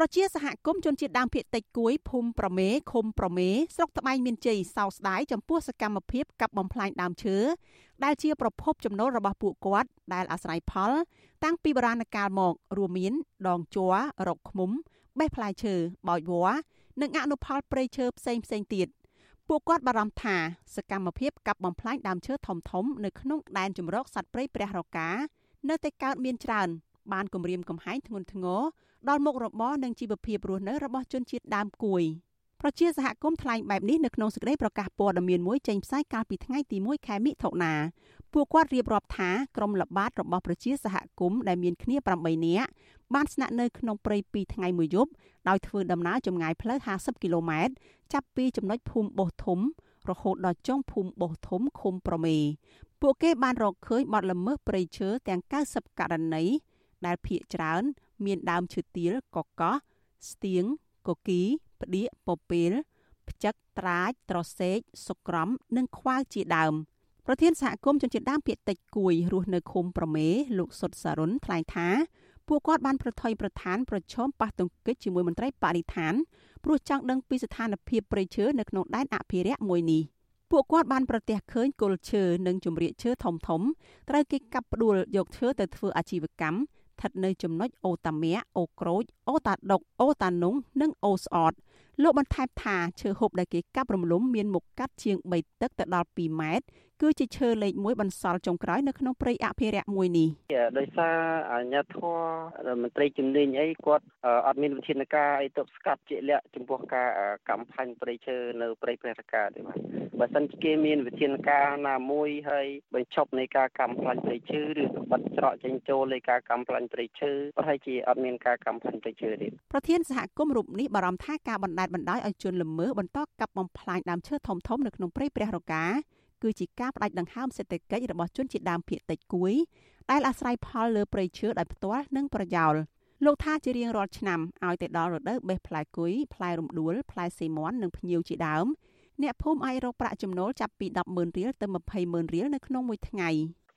ប្រជាសហគមន៍ជនជាតិដើមភាគតិចគួយភូមិប្រមេឃុំប្រមេស្រុកត្បែងមានជ័យសោកស្ដាយចំពោះសកម្មភាពកាប់បំផ្លាញដើមឈើដែលជាប្រភពចំណូលរបស់ពួកគាត់ដែលអាស្រ័យផល តាំងពីបុរាណកាលមក រួមមាន ដងជ័ររកឃ្មុំ បេះផ្លែឈើបោចវល្លិនិងអនុផលព្រៃឈើផ្សេងផ្សេងទៀតពួកគាត់បារម្ភថាសកម្មភាពកាប់បំផ្លាញដើមឈើធំធំនៅក្នុងដែនជម្រកសត្វព្រៃព្រះរកានៅតែកើតមានច្រើនបានគម្រាមកំហែងធ្ងន់ធ្ងរ ដល់មុខរបរនិងជីវភាពរស់នៅរបស់ជនជាតិដើមគួយប្រជាសហគមន៍ថ្លែងបែបនេះនៅក្នុងសេចក្តីប្រកាសព័ត៌មានមួយចេញផ្សាយកាលពីថ្ងៃទី1ខែមិថុនាពួកគាត់រៀបរាប់ថាក្រុមល្បាតរបស់ប្រជាសហគមន៍ដែលមានគ្នា8នាក់បានស្នាក់នៅក្នុងព្រៃ2ថ្ងៃមួយយប់ដោយធ្វើដំណើរចម្ងាយផ្លូវ50គីឡូម៉ែត្រចាប់ពីចំណុចភូមិបោះធំរហូតដល់ចុងភូមិបោះធំឃុំប្រមេពួកគេបានរកឃើញបទល្មើសព្រៃឈើទាំង90ករណីដែលភ ieck ច្រើន មានដើមឈើទាលកកោះស្ទៀងកគីផ្ដៀកពពេលផ្ចឹកត្រាចត្រសេកសុក្រំនិងខ្វាវជាដើមប្រធានសហគមន៍ជនជាតិដើមភាគតិចគួយរស់នៅឃុំប្រមេ លោកសុតសារុនថ្លែងថាពួកគាត់បានប្រថុយប្រឋានប្រឈមប៉ះទង្គិចជាមួយមន្ត្រីបរិស្ថានព្រោះចង់ដឹងពីស្ថានភាពព្រៃឈើនៅក្នុងដែនអភិរក្សមួយនេះពួកគាត់បានប្រទះឃើញគល់ឈើនិងជំរាកឈើធំធំត្រូវគេកាប់ផ្ដួលយកឈើទៅធ្វើអាជីវកម្ម ស្ថិតនៅចំណុចអូតាមាអូក្រូចអូតាដុកអូតានុងនិងអូស្អតលោកបន្ថែមថាឈើហូបដែលគេកាប់រំលំមានមុខកាត់ជាង3ទឹកទៅដល់2ម៉ែត្រ គឺជាឈើលេខ1បន្សល់ចុងក្រោយនៅក្នុងព្រៃអភិរក្សមួយនេះដោយសារអាជ្ញាធរមន្ត្រីជំនាញអីគាត់អត់មានវិធានការអីទប់ស្កាត់ជាក់លាក់ចំពោះការកម្មផាញ់ព្រៃឈើនៅព្រៃព្រះរកាទេបាទបើសិនជាគេមានវិធានការណាមួយហើយបញ្ឈប់នៃការកម្មផ្លាញ់ព្រៃឈើឬបិទច្រកចេញចូលនៃការកម្មផ្លាញ់ព្រៃឈើប្រហែលជាអត់មានការកម្មផ្លាញ់ព្រៃឈើទេប្រធានសហគមន៍រូបនេះបារម្ភថាការបណ្តែតបណ្តោយឲ្យជនល្មើសបន្តកាប់បំផ្លាញដើមឈើធំៗនៅក្នុងព្រៃព្រះរកា គឺជាការផ្ដាច់ដង្ហើមសេដ្ឋកិច្ចរបស់ជនជាតិដើមភាគតិចគួយដែលអាស្រ័យផលលើព្រៃឈើដោយផ្ទាល់និងប្រយោលលោកថាជារៀងរាល់ឆ្នាំឲ្យតែដល់រដូវបេះផ្លែគុយផ្លែរំដួលផ្លែសេមាន់និងភ្ញៀវជាដើមអ្នកភូមិអាចរកប្រាក់ចំណូលចាប់ពី100000រៀលទៅ20000រៀលនៅក្នុងមួយថ្ងៃ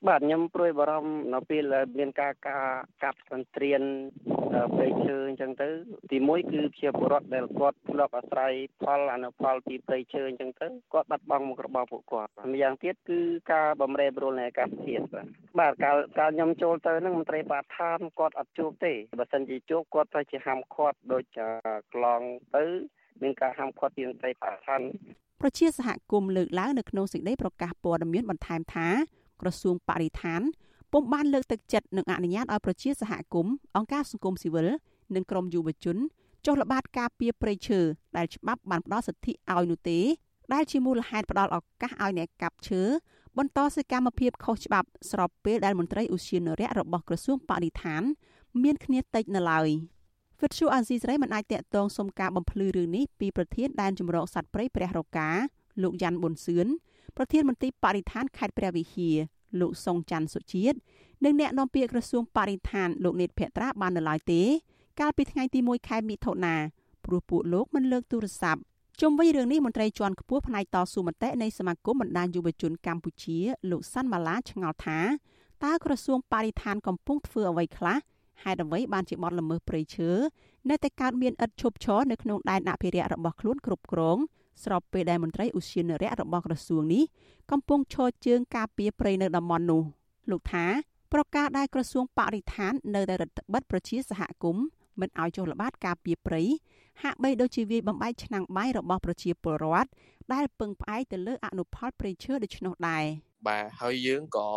បាទខ្ញុំព្រួយបារម្ភនៅពេលមានការការកាប់សន្ទ្រានព្រៃឈើអញ្ចឹងទៅ ទីមួយគឺជាពលរដ្ឋដែលគាត់ធ្លាប់អាស្រ័យផលអនុផលពីព្រៃឈើអញ្ចឹងទៅគាត់បាត់បង់មុខរបរពួកគាត់ម្យ៉ាងទៀតគឺការបំរែបំរួលនៃអាកាសធាតុបាទបាទកាលកាលខ្ញុំចូលទៅហ្នឹងមន្ត្រីបាឋានគាត់អត់ជួបទេបើសិនជាជួបគាត់ត្រូវជាហាមឃាត់ដូចក្លងទៅមានការហាមឃាត់ពីមន្ត្រីបាឋានប្រជាសហគមន៍លើកឡើងនៅក្នុងសេចក្តីប្រកាសព័ត៌មានបន្ថែមថា ក្រសួងបរិស្ថានពុំបានលើកទឹកចិត្តនិងអនុញ្ញាតឲ្យប្រជាសហគមន៍អង្គការសង្គមស៊ីវិលនិងក្រមយុវជនចុះល្បាតការពារព្រៃឈើដែលច្បាប់បានផ្ដល់សិទ្ធិឲ្យនោះទេ ដែលជាមូលហេតុផ្ដល់ឱកាសឲ្យអ្នកកាប់ឈើបន្តសកម្មភាពខុសច្បាប់ស្របពេលដែលមន្ត្រីឧស្សាហនរៈរបស់ក្រសួងបរិស្ថាន មានគ្នាតិចនៅឡើយវិទ្យុអាស៊ីសេរីមិនអាចតាក់ទងសុំការបំភ្លឺរឿងនេះពីប្រធានដែនជំរកសត្វព្រៃព្រះរកាលោកយ៉ាន់ប៊ុនសឿន ប្រធានមន្ត្រីបរិស្ថានខេត្តព្រះវិហារលោកសុងច័ន្ទសុជាតិនិងអ្នកនាំពាក្យក្រសួងបរិស្ថានលោកនេតភក្ត្រាបាននៅឡើយទេ កាលពីថ្ងៃទី1ខែមិថុនាព្រោះពួកលោកមិនលើកទូរស័ព្ទជុំវិញរឿងនេះមន្ត្រីជាន់ខ្ពស់ផ្នែកតស៊ូមតិនៃសមាគមបណ្ដាញយុវជនកម្ពុជា លោកសាន់ម៉ាឡាឆ្ងល់ថាតើក្រសួងបរិស្ថានកំពុងធ្វើអ្វីខ្លះហេតុអ្វីបានជាបទល្មើសព្រៃឈើនៅតែកើតមានឥតឈប់ឈរនៅក្នុងដែនអភិរក្សរបស់ខ្លួនគ្រប់គ្រង ស្របពេលដែលមន្ត្រីឧស្សាហនរៈរបស់ក្រសួងនេះកំពុងឈរជើងការពារព្រៃនៅតំបន់នោះលោកថាប្រកាសដែលក្រសួងបរិស្ថាននៅតែរដ្ឋបិទប្រជាសហគមន៍មិនឲ្យចុះល្បាតការពារព្រៃហាក់បីដូចជាវាយបំបែកឆ្នាំងបាយរបស់ប្រជាពលរដ្ឋដែលពឹងផ្អែកទៅលើអនុផលព្រៃឈើដូច្នោះដែរបាទហើយយើងក៏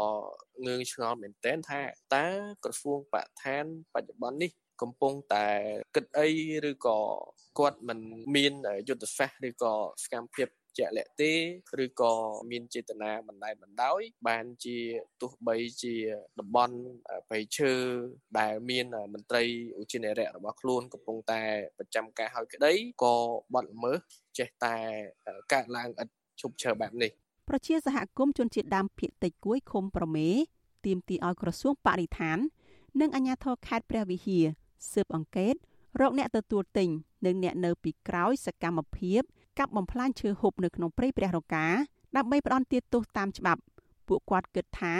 ងឿងឆ្ងល់មែនទែនថាតើក្រសួងបរិស្ថានបច្ចុប្បន្ននេះ កំពុងតែគិតអីឬក៏គាត់មិនមានយុទ្ធសាស្ត្រឬក៏សកម្មភាពជាក់លាក់ទេឬក៏មានចេតនាបណ្តែតបណ្ដោយបានជាទោះបីជាតំបន់ព្រៃឈើដែលមានមន្ត្រីឧជានារៈរបស់ខ្លួនកំពុងតែប្រចាំការហើយក្តីក៏បាត់ល្មើសចេះតែកើតឡើងឥតឈប់ឈរបែបនេះប្រជាសហគមន៍ជនជាតិដើមភាគតិចគួយឃុំប្រមេ ទាមទារឲ្យក្រសួងបរិស្ថាន និងអាជ្ញាធរខេត្តព្រះវិហារ ស៊ើបអង្កេតរកអ្នកទទួលទិញនិងអ្នកនៅពីក្រោយសកម្មភាពកាប់បំផ្លាញឈើហូបនៅក្នុងព្រៃព្រះរកាដើម្បីផ្ដន់ទាទោសតាមច្បាប់ ពួកគាត់គិតថា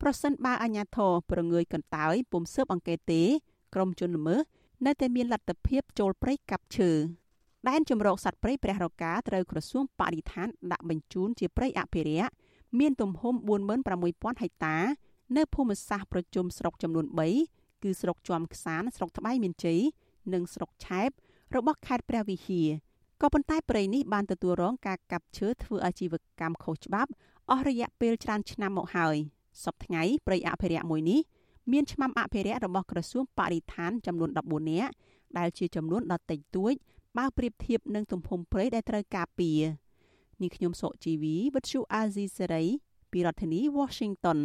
ប្រសិនបើអាជ្ញាធរប្រងើយកន្តើយពុំស៊ើបអង្កេតទេក្រុមជនល្មើសនៅតែមានលទ្ធភាពចូលព្រៃកាប់ឈើដែនជំរកសត្វព្រៃព្រះរកាត្រូវក្រសួងបរិស្ថានដាក់បញ្ជូនជាព្រៃអភិរក្សមានទំហំ46000ហិកតា នៅភូមិសាស្ត្រប្រជុំស្រុកចំនួន3 គឺស្រុកជាំខ្សានស្រុកត្បៃមានជ័យនិងស្រុកឆែបរបស់ខេត្តព្រះវិហារក៏ប៉ុន្តែព្រៃនេះបានទទួលរងការកាប់ឈើធ្វើអាជីវកម្មខុសច្បាប់អស់រយៈពេលច្រើនឆ្នាំមកហើយសពថ្ងៃព្រៃអភិរក្សមួយនេះមានឆ្មាំអភិរក្សរបស់ក្រសួងបរិស្ថានចំនួន14នាក់ដែលជាចំនួនដ៏តិចតួចបើប្រៀបធៀបនឹងទំហំព្រៃដែលត្រូវការពារនេះខ្ញុំសុជីវីវិទ្យុអាស៊ីសេរីពីរដ្ឋធានី Washington